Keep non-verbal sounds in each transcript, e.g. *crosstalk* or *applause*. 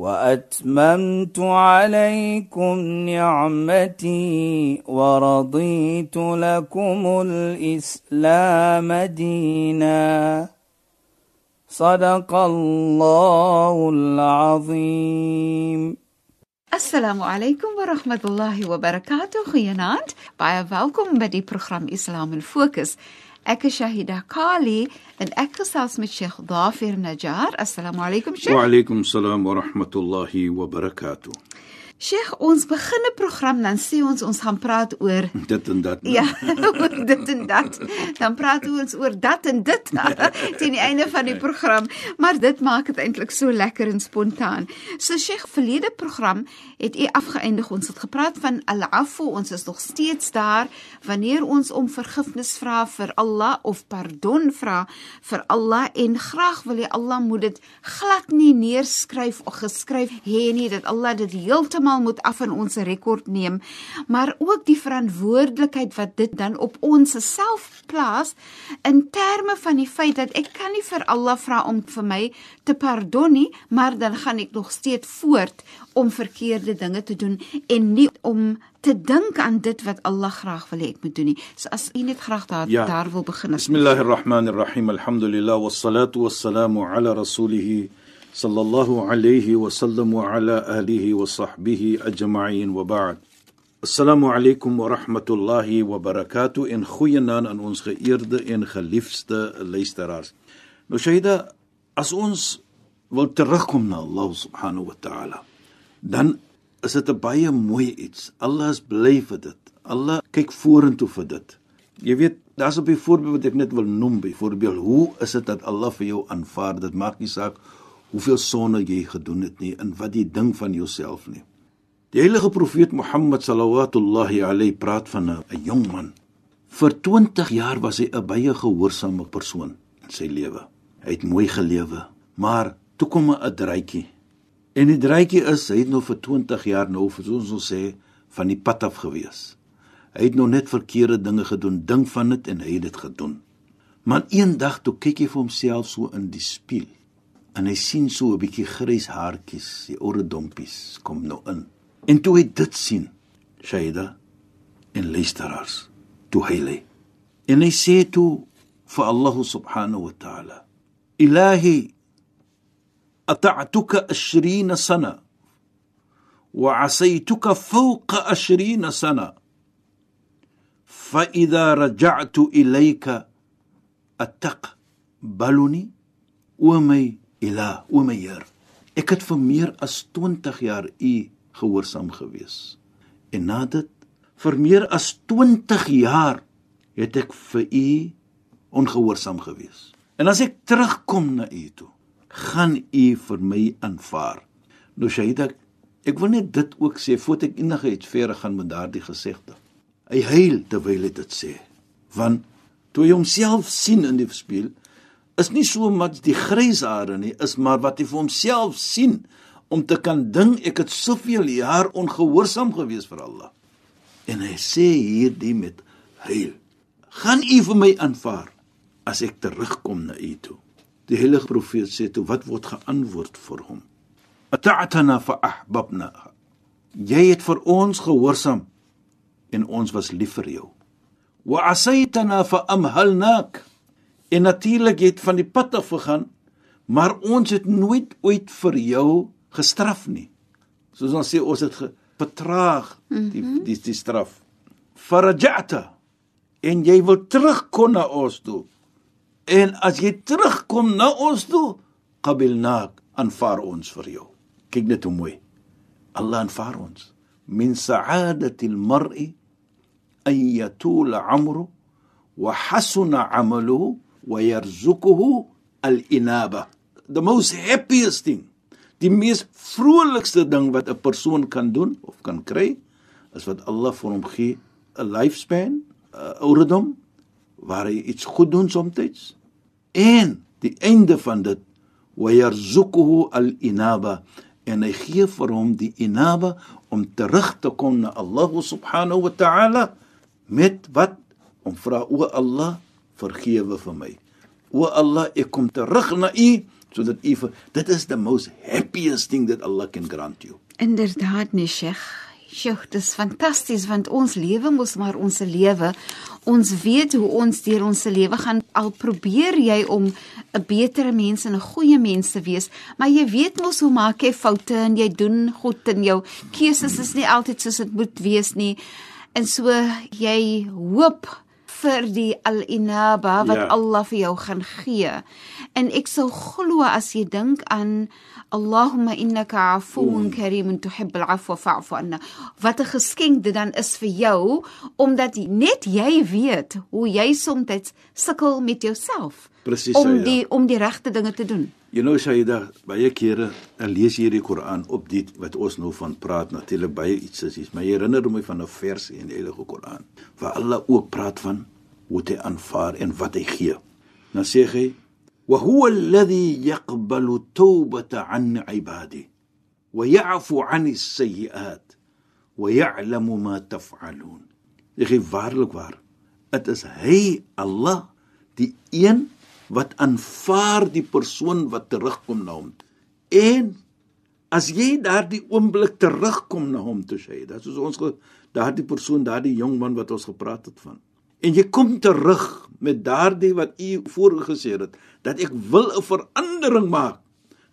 وأتممت عليكم نعمتي ورضيت لكم الإسلام دينا. صدق الله العظيم. السلام عليكم ورحمة الله وبركاته. خيانات بايا فالكم بدي برنامج إسلام الفوكس. Ek is Shahida Kali en ek gesels met Sheikh Dafir Najjar. Assalamu alaykum Sheikh. Wa alaykum salaam Sheikh, ons begin 'n program dan sê ons ons gaan praat oor Dit en dat. Ja, *laughs* dit en dat. Dan praat ons oor dat en dit *laughs* teen die einde van die program, maar dit maak dit eintlik so lekker en spontaan. So Sheikh, verlede program het u afgeëindig. Ons het gepraat van al-afu. Ons is nog steeds daar wanneer ons om vergifnis vra vir Allah of pardon vra vir Allah en graag wil jy Allah moet dit glad nie neerskryf of geskryf hê nie dat Allah dit heeltemal moet af in ons rekord neem, maar ook die verantwoordelikheid wat dit dan op ons self plaas in terme van die feit dat ek kan nie vir Allah vra om vir my te pardon nie, maar dan gaan ek nog steeds voort om verkeerde dinge te doen en nie om te dink aan dit wat Allah graag wil hê ek moet doen nie. So as u net graag daar Ja. daar wil begin. Bismillahir Rahmanir Rahim. Alhamdulillah wassalatu wassalamu ala rasulih sallam wa ala alihi wa sahbihi ajma'in wa ba'd. Assalamu alaykum wa rahmatullahi wa barakatuh en goeienaand aan ons geëerde en geliefde luisteraars. Nou Shaida, as ons wil terugkom na Allah subhanahu wa ta'ala, dan is dit 'n baie mooi iets. Allah is bly vir dit. Allah kyk vorentoe vir dit. Jy weet, daar's 'n voorbeeld wat ek net wil noem, byvoorbeeld, hoe is dit dat Allah vir jou aanvaar? Dit maak nie saak hoeveel sonde jy gedoen het nie en wat jy dink van jouself nie. Die heilige profeet Mohammed sallallahu alayhi praat van 'n jong man. Vir 20 jaar was hy 'n baie gehoorsame persoon in sy lewe. Hy het mooi gelewe, maar toe kom 'n draadjie. En die draadjie is hy het nou vir 20 jaar nou vir ons ons sê van die pad af gewees. Hy het nou net verkeerde dinge gedoen, dink van dit en hy het dit gedoen. Maar eendag toe kyk hy vir homself so in die spieël en hy sien so 'n bietjie grys haartjies, die oredompies kom nou in. En toe hy dit sien, Shaida en luisteraars, toe hy lê. En hy sê toe vir Allah subhanahu wa ta'ala: Ilahi أطعتك عشرين سنة وعصيتك فوق عشرين سنة فإذا رجعت إليك أتقبلني ومي Ila, o my Heer, ek het vir meer as 20 jaar u gehoorsaam gewees. En na dit, vir meer as 20 jaar het ek vir u ongehoorsaam gewees. En as ek terugkom na u toe, gaan u vir my aanvaar. Nou Shahida, ek wil net dit ook sê voordat ek enige iets verder gaan met daardie gesegde. Hy huil terwyl hy dit sê, want toe hy homself sien in die spieël, is nie so mat die gryshare nie, is maar wat hy vir homself sien om te kan dink ek het soveel jaar ongehoorsaam gewees vir Allah. En hy sê hierdie met huil. Gaan u vir my aanvaar as ek terugkom na u toe. Die heilige profeet sê toe wat word geantwoord vir hom? Ata'tana fa ahbabna. Jy het vir ons gehoorsaam en ons was lief vir jou. Wa asaytana fa amhalnak. En natuurlik het van die pad af gegaan, maar ons het nooit ooit vir jou gestraf nie. Soos ons sê ons het vertraag die die die straf. Faraja'ta en jy wil terugkom na ons toe. En as jy terugkom na ons toe, qabilnak, aanvaar ons vir jou. Kyk net hoe mooi. Allah aanvaar ons. Min sa'adati al-mar'i an yatula 'amru wa hasuna 'amaluhu wa yarzuquhu al-inaba. The most happiest thing. Die mees vrolikste ding wat 'n persoon kan doen of kan kry, is wat Allah vir hom gee 'n lifespan, 'n ouderdom waar hy iets goed doen soms. En die einde van dit wa yarzuquhu al-inaba en hy gee vir hom die inaba om terug te kom na Allah subhanahu wa ta'ala met wat om vra o Allah vergewe vir my o Allah ek kom terug na u sodat u dit is the most happiest thing that Allah can grant you inderdaad nee sheikh Sjoe, dit is fantasties want ons lewe mos maar ons lewe. Ons weet hoe ons deur ons lewe gaan al probeer jy om 'n beter mens en 'n goeie mens te wees, maar jy weet mos hoe maak jy foute en jy doen goed en jou keuses is nie altyd soos dit moet wees nie. En so jy hoop vir die al-inaba wat ja. Allah vir jou gaan gee. En ek sou glo as jy dink aan Allahumma innaka afuwun karimun tuhibbul afwa fa'fu anna. Wat 'n geskenk dit dan is vir jou omdat net jy weet hoe jy soms sukkel met jouself Precies, om ja. die om die regte dinge te doen. You know Shaida, baie kere dan lees jy die Koran op dit wat ons nou van praat natuurlik baie iets is, maar jy herinner my van 'n vers in die Heilige Koran waar Allah ook praat van hoe hy aanvaar en wat hy gee. Dan sê hy: "Wa huwa alladhi yaqbalu tawbata 'an 'ibadihi wa ya'fu 'an as-sayyi'at wa ya'lamu ma taf'alun." Ek gee waarlik waar. Dit is hy Allah die een wat aanvaar die persoon wat terugkom na hom. En as jy daardie oomblik terugkom na hom toe sê, dit is ons daardie persoon daardie jong man wat ons gepraat het van en jy kom terug met daardie wat u voorgesê het dat ek wil 'n verandering maak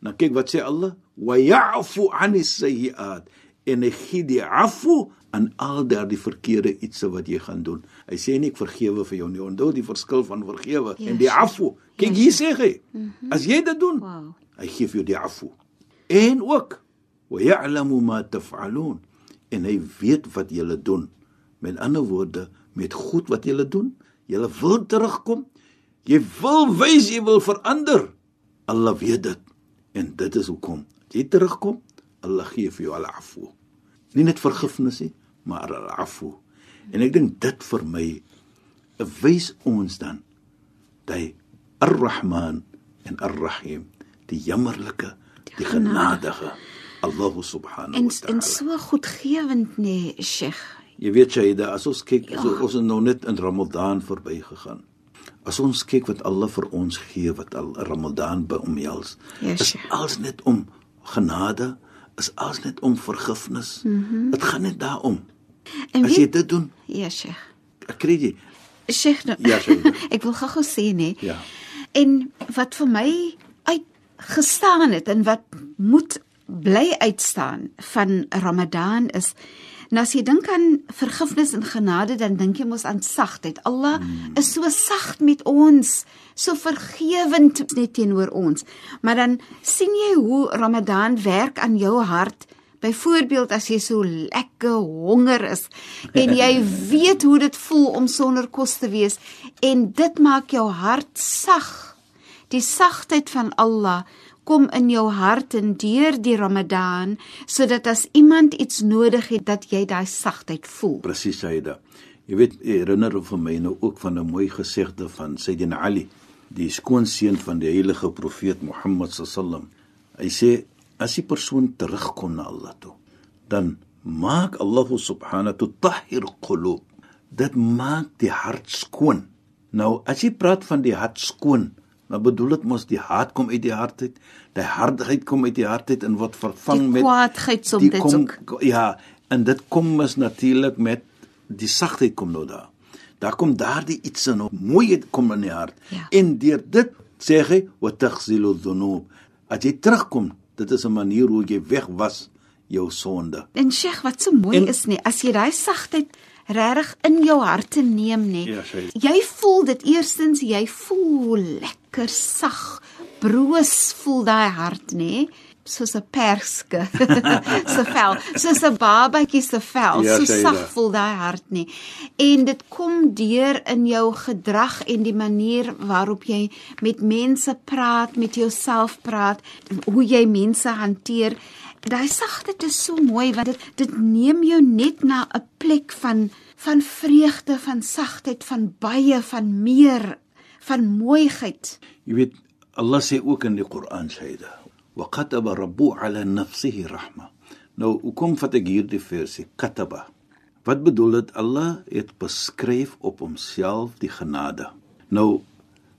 nou kyk wat sê Allah wa ya'fu 'anis sayyi'at en hy gee die afu aan al daardie verkeerde ietsie wat jy gaan doen hy sê nie ek vergewe vir jou nie onthou die verskil van vergewe yes. en die afu kyk yes. hier sê hy mm -hmm. as jy dit doen wow. hy gee vir jou die afu en ook wa ya'lamu ma taf'alun en hy weet wat jy doen met ander woorde met goed wat jy doen. Jy wil terugkom. Jy wil wys jy wil verander. Allah weet dit. En dit is hoekom jy terugkom. Allah gee vir jou al-afu. Nie net vergifnis nie, maar al-afu. En ek dink dit vir my wys ons dan dat Ar-Rahman en Ar-Rahim, die jammerlike, die genadige Allah subhanahu wa ta'ala. En en so goedgewend nee, Sheikh. Jy weet jy, as ons kyk, ja. so, ons is nou net in Ramadan verbygegaan. As ons kyk wat Allah vir ons gee wat al Ramadan by omhels, yes, is alles net om genade, is alles net om vergifnis. Dit mm -hmm. gaan net daarom. En as weet, jy dit doen, ja, Sheikh. Ek kry jy. Sheikh, nou, ja, *laughs* ek wil gou-gou sê nee. Ja. En wat vir my uitgestaan het en wat moet bly uitstaan van Ramadan is Nou as jy dink aan vergifnis en genade, dan dink jy mos aan sagtheid. Allah hmm. is so sag met ons, so vergewend net teenoor ons. Maar dan sien jy hoe Ramadan werk aan jou hart. Byvoorbeeld as jy so lekker honger is en jy *laughs* weet hoe dit voel om sonder kos te wees en dit maak jou hart sag. Die sagtheid van Allah kom in jou hart en deur die Ramadan sodat as iemand iets nodig het dat jy daai sagtheid voel. Presies Saida. Jy weet herinner vir my nou ook van 'n mooi gesegde van Sayyidina Ali, die skoonseun van die heilige profeet Mohammed sallam. Hy sê as 'n persoon terugkom na Allah toe, dan maak Allah subhanahu ta'ala qulub. Dit maak die hart skoon. Nou as jy praat van die hart skoon, Maar bedoel dit mos die hart kom uit die hart uit. Die hartheid kom uit die hart uit en word vervang die met kwaadheid soms ook. Ja, en dit kom mos natuurlik met die sagtheid kom nou daar. Daar kom daardie iets in, mooi kom in die hart. Ja. En deur dit sê hy wa taghzilu dhunub. As jy terugkom, dit is 'n manier hoe jy wegwas jou sonde. En Sheikh, wat so mooi en, is nie, as jy daai sagtheid regtig in jou hart te neem nê. Ja, jy voel dit eerstens jy voel lekker sag. Broos voel daai hart nê soos 'n perske *laughs* se vel soos 'n babatjie se vel ja, so sag voel daai hart nie en dit kom deur in jou gedrag en die manier waarop jy met mense praat met jouself praat hoe jy mense hanteer daai sagtheid is so mooi want dit dit neem jou net na 'n plek van van vreugde, van sagtheid, van baie, van meer, van mooiheid. Jy weet Allah sê ook in die Koran Shaida, "Wa kataba rabbu ala nafsihi rahma." Nou, hoekom vat ek hierdie versie? Kataba. Wat bedoel dit? Allah het beskryf op homself die genade. Nou,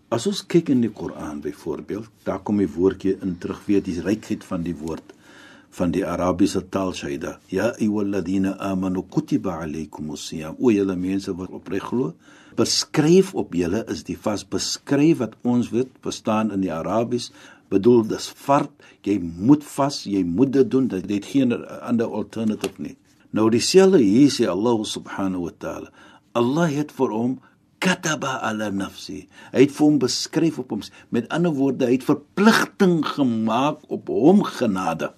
as ons kyk in die Koran byvoorbeeld, daar kom die woordjie in terug weet die rykheid van die woord van die Arabiese taal Shaida. Ya ayyuhalladhina amanu kutiba alaykumus siyam. O julle mense wat opreg glo, beskryf op julle is die vas beskryf wat ons weet bestaan in die Arabies. Bedoel dis fard jy moet vas jy moet dit doen dit het geen ander alternative nie. Nou dieselfde hier sê Allah subhanahu wa taala Allah het vir hom kataba ala nafsi. Hy het vir hom beskryf op hom. Met ander woorde hy het verpligting gemaak op hom genade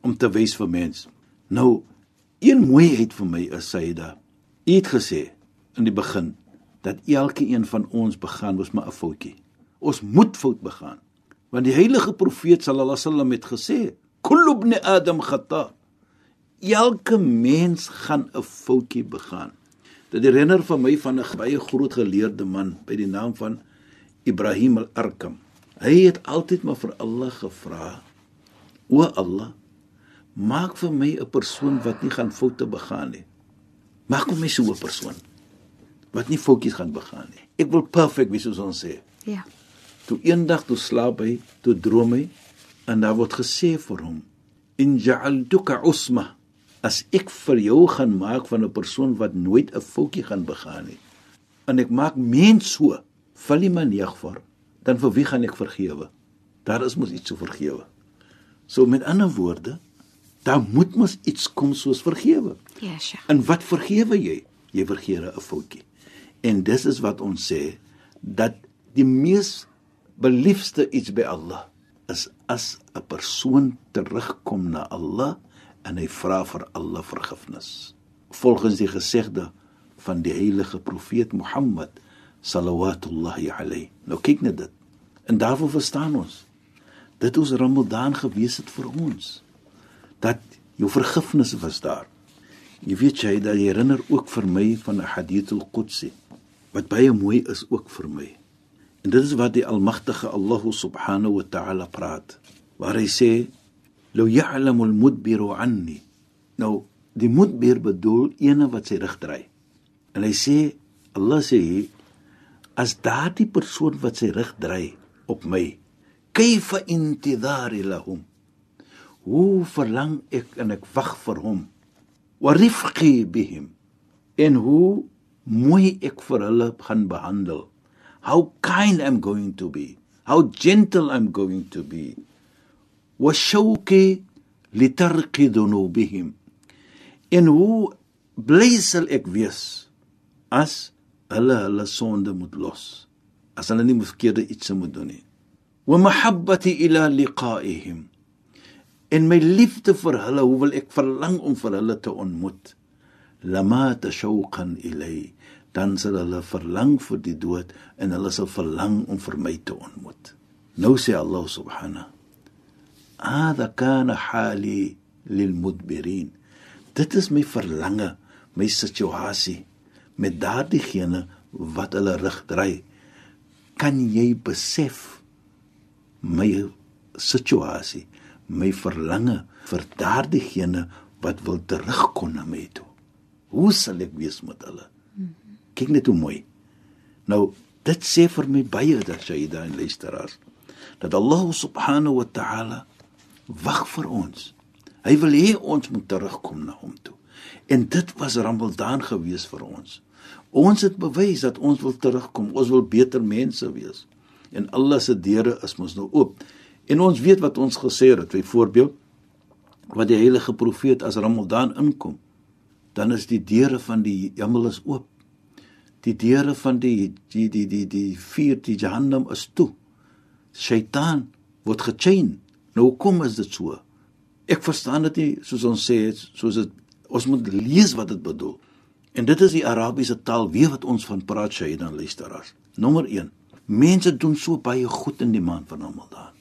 om te wys vir mens nou een mooiheid vir my is Saida het gesê in die begin dat elke een van ons begaan ons maar 'n foutjie. Ons moet fout begaan. Want die heilige profeet sallallahu alaihi wasallam het gesê, "Kullu ibn Adam khata." Elke mens gaan 'n foutjie begaan. Dit herinner vir my van 'n baie groot geleerde man by die naam van Ibrahim al-Arkam. Hy het altyd maar vir Allah gevra, "O Allah, maak vir my 'n persoon wat nie gaan foute begaan nie. Maak hom my so 'n persoon." wat nie foutjies gaan begaan nie. Ek wil perfek wees soos ons sê. Ja. Toe eendag toe slaap hy, toe droom hy en daar word gesê vir hom: "In ja'altuka usma." As ek vir jou gaan maak van 'n persoon wat nooit 'n foutjie gaan begaan nie. En ek maak mens so, val jy my neervaar, dan vir wie gaan ek vergewe? Daar is mos iets te vergewe. So met ander woorde, daar moet mos iets kom soos vergewe. Ja, sja. En wat vergewe jy? Jy vergewe 'n foutjie. En dis is wat ons sê dat die mees beliefste iets by Allah is as 'n persoon terugkom na Allah en hy vra vir Allah vergifnis. Volgens die gesegde van die heilige profeet Mohammed sallallahu alayhi. Nou kyk net dit. En daarvoor verstaan ons dit ons Ramadan gewees het vir ons dat jou vergifnis was daar. Jy weet jy dat herinner ook vir my van 'n hadith al-Qudsi wat baie mooi is ook vir my. En dit is wat die almagtige Allah subhanahu wa ta'ala praat, waar hy sê: "Law ya'lamu al-mudbiru 'anni." Nou, die mudbir bedoel ene wat sy rug draai. En hy sê Allah sê as daardie persoon wat sy rug draai op my, kayfa intidhari lahum. Hoe verlang ek en ek wag vir hom. Wa rifqi bihim. En hoe mooi ek vir hulle gaan behandel. How kind I'm going to be. How gentle I'm going to be. Shawqi litarqi dhunubihim. En hoe bly sal ek wees as hulle hulle sonde moet los. As hulle nie verkeerde iets moet doen nie. Wa mahabbati ila liqa'ihim. En my liefde vir hulle, hoe wil ek verlang om vir hulle te ontmoet lama tashawqan ilay dan sal hulle verlang vir die dood en hulle sal verlang om vir my te ontmoet. Nou sê Allah subhanahu ada kana hali lilmudbirin dit is my verlange my situasie met daardie wat hulle rug draai. Kan jy besef my situasie my verlange vir daardie wat wil terugkom na my toe Hoe sal ek wees met hulle? Kyk net hoe mooi. Nou, dit sê vir my baie dat jy daar in luisteraars dat Allah subhanahu wa ta'ala wag vir ons. Hy wil hê ons moet terugkom na hom toe. En dit was Ramadan gewees vir ons. Ons het bewys dat ons wil terugkom. Ons wil beter mense wees. En Allah se deure is mos nou oop. En ons weet wat ons gesê het, byvoorbeeld wat die heilige profeet as Ramadan inkom, dan is die deure van die hemel is oop. Die deure van die die die die die vier die Jahannam is toe. Satan word gechain. Nou kom is dit so. Ek verstaan dit nie soos ons sê soos dit ons moet lees wat dit bedoel. En dit is die Arabiese taal wie wat ons van praat sê dan luisteraars. Nommer 1. Mense doen so baie goed in die maand van Ramadan.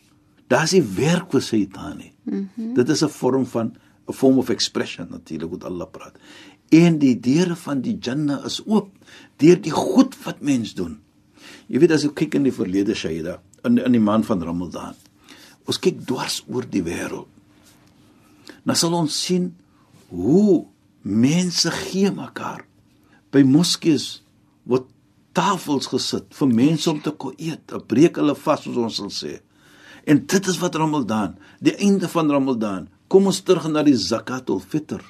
Daar's nie werk vir Satan nie. Mm -hmm. Dit is 'n vorm van 'n form of expression natuurlik wat Allah praat. en die deure van die Jannah is oop deur die goed wat mens doen. Jy weet as ek kyk in die verlede Shaida in in die maand van Ramadan. Ons kyk dwars oor die wêreld. Nou sal ons sien hoe mense gee mekaar. By moskees word tafels gesit vir mense om te kon eet. Dan breek hulle vas soos ons sal sê. En dit is wat Ramadan, die einde van Ramadan. Kom ons terug na die zakatul fitr.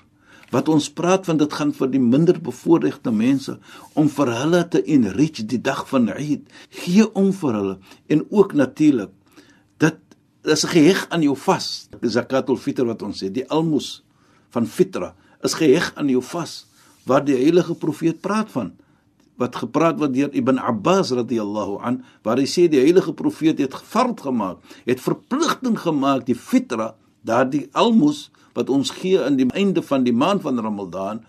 Wat ons praat van dit gaan vir die minder bevoorregte mense om vir hulle te enrich die dag van Eid. Gee om vir hulle en ook natuurlik dit is geheg aan jou vas. Die zakatul fitr wat ons sê, die almos van fitra is geheg aan jou vas waar die heilige profeet praat van wat gepraat word deur Ibn Abbas radhiyallahu an waar hy sê die heilige profeet het gefard gemaak, het verpligting gemaak die fitra, daardie almos wat ons gee in die einde van die maand van Ramadan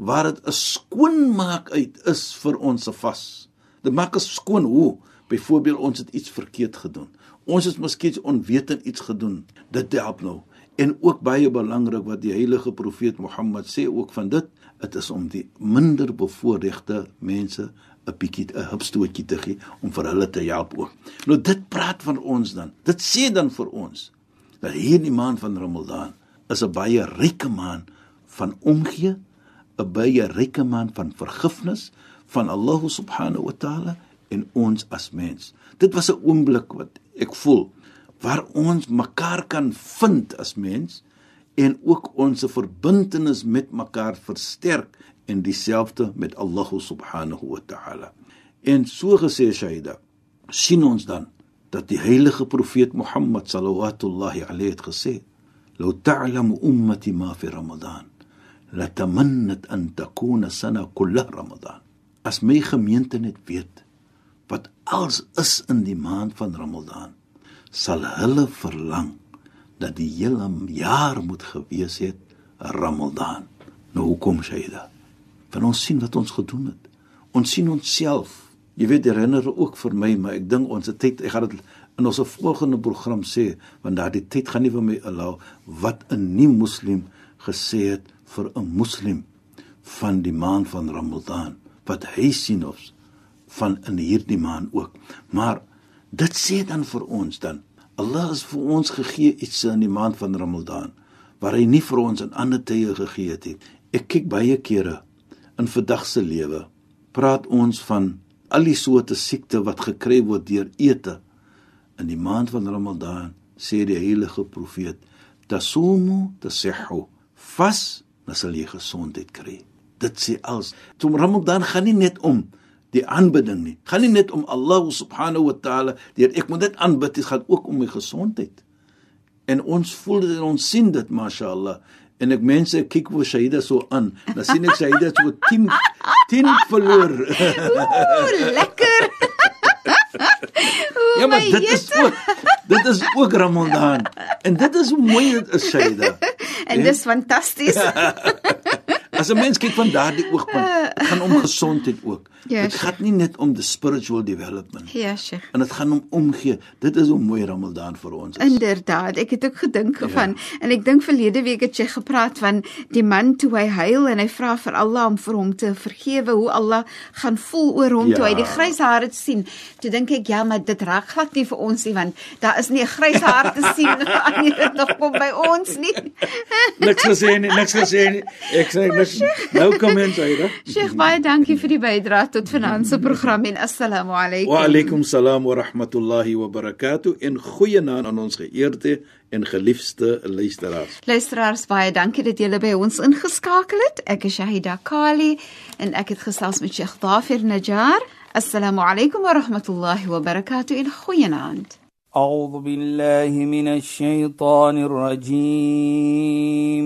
waar dit 'n skoonmaak uit is vir ons se vas. Dit maak ons skoon hoe byvoorbeeld ons het iets verkeerd gedoen. Ons het miskien onwetend iets gedoen. Dit help nou. En ook baie belangrik wat die heilige profeet Mohammed sê ook van dit dit is om die minder bevoorregte mense 'n bietjie 'n hupstootjie te gee om vir hulle te help ook. Nou dit praat van ons dan. Dit sê dan vir ons dat hierdie maand van Ramadan is 'n baie ryke maand van omgee, 'n baie ryke maand van vergifnis van Allah subhanahu wa taala en ons as mens. Dit was 'n oomblik wat ek voel waar ons mekaar kan vind as mens en ook ons verbintenis met mekaar versterk en dieselfde met Allah subhanahu wa ta'ala. En so gesê Shaida, sien ons dan dat die heilige profeet Mohammed sallallahu alayhi het gesê: "Law ta'lamu ummati ma fi Ramadan, la tamannat an takuna sana kullah Ramadan." As my gemeente net weet wat als is in die maand van Ramadan, sal hulle verlang dat die hele jaar moet gewees het Ramadan. Nou hoekom sê jy dit? Van ons sien wat ons gedoen het. Ons sien onsself. Jy weet herinner ook vir my, maar ek dink ons tyd, ek gaan dit in ons volgende program sê, want daardie tyd gaan nie vir my allow wat 'n nie moslim gesê het vir 'n moslim van die maand van Ramadan wat hy sien of van in hierdie maand ook. Maar dit sê dan vir ons dan Allah het vir ons gegee iets in die maand van Ramadan waar hy nie vir ons in ander tye gegee het nie. Ek kyk baie kere in vandag se lewe praat ons van al die soorte siekte wat gekry word deur ete. In die maand van Ramadan sê die heilige profeet: "Tasumu tasihhu." Vas, dan sal jy gesondheid kry. Dit sê als. Toe Ramadan gaan nie net om die aanbidding nie. Gaan nie net om Allah subhanahu wa taala, deur ek moet dit aanbid, dit gaan ook om my gesondheid. En ons voel dit en ons sien dit, mashallah. En ek mense kyk hoe Shaida so aan. Dan sien ek Shaida so 10 10 verloor. Ooh, lekker. ja, maar dit is ook dit is ook Ramadan. En dit is hoe mooi dit is Shaida. en dis fantasties. *laughs* As 'n mens kyk van daardie oogpunt, gaan om gesondheid ook. Ja, dit gaan nie net om the spiritual development. Ja, Sheikh. En dit gaan om omgee. Dit is hoe mooi Ramadan vir ons is. Inderdaad, ek het ook gedink ja. van en ek dink verlede week het jy gepraat van die man toe hy huil en hy vra vir Allah om vir hom te vergewe, hoe Allah gaan voel oor hom ja. toe hy die grys hare sien. Toe dink ek ja, maar dit raak glad nie vir ons nie want daar is nie 'n grys haar te sien *laughs* aan dit nog kom by ons nie. niks gesê nie, niks gesê nie. Ek sê niks. Nou kom in, Saida. Sheikh, baie dankie vir die bydrae tot finansie program en assalamu alaykum. Wa alaykum salaam wa rahmatullahi wa barakatuh en goeienaand aan ons geëerde en geliefde luisteraars. Luisteraars, baie dankie dat julle by ons ingeskakel het. Ek is Shahida Kali en ek het gesels met Sheikh Dafir Najjar. Assalamu alaykum wa rahmatullahi wa barakatuh en goeienaand. أعوذ بالله من الشيطان الرجيم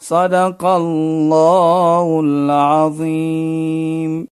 صدق الله العظيم.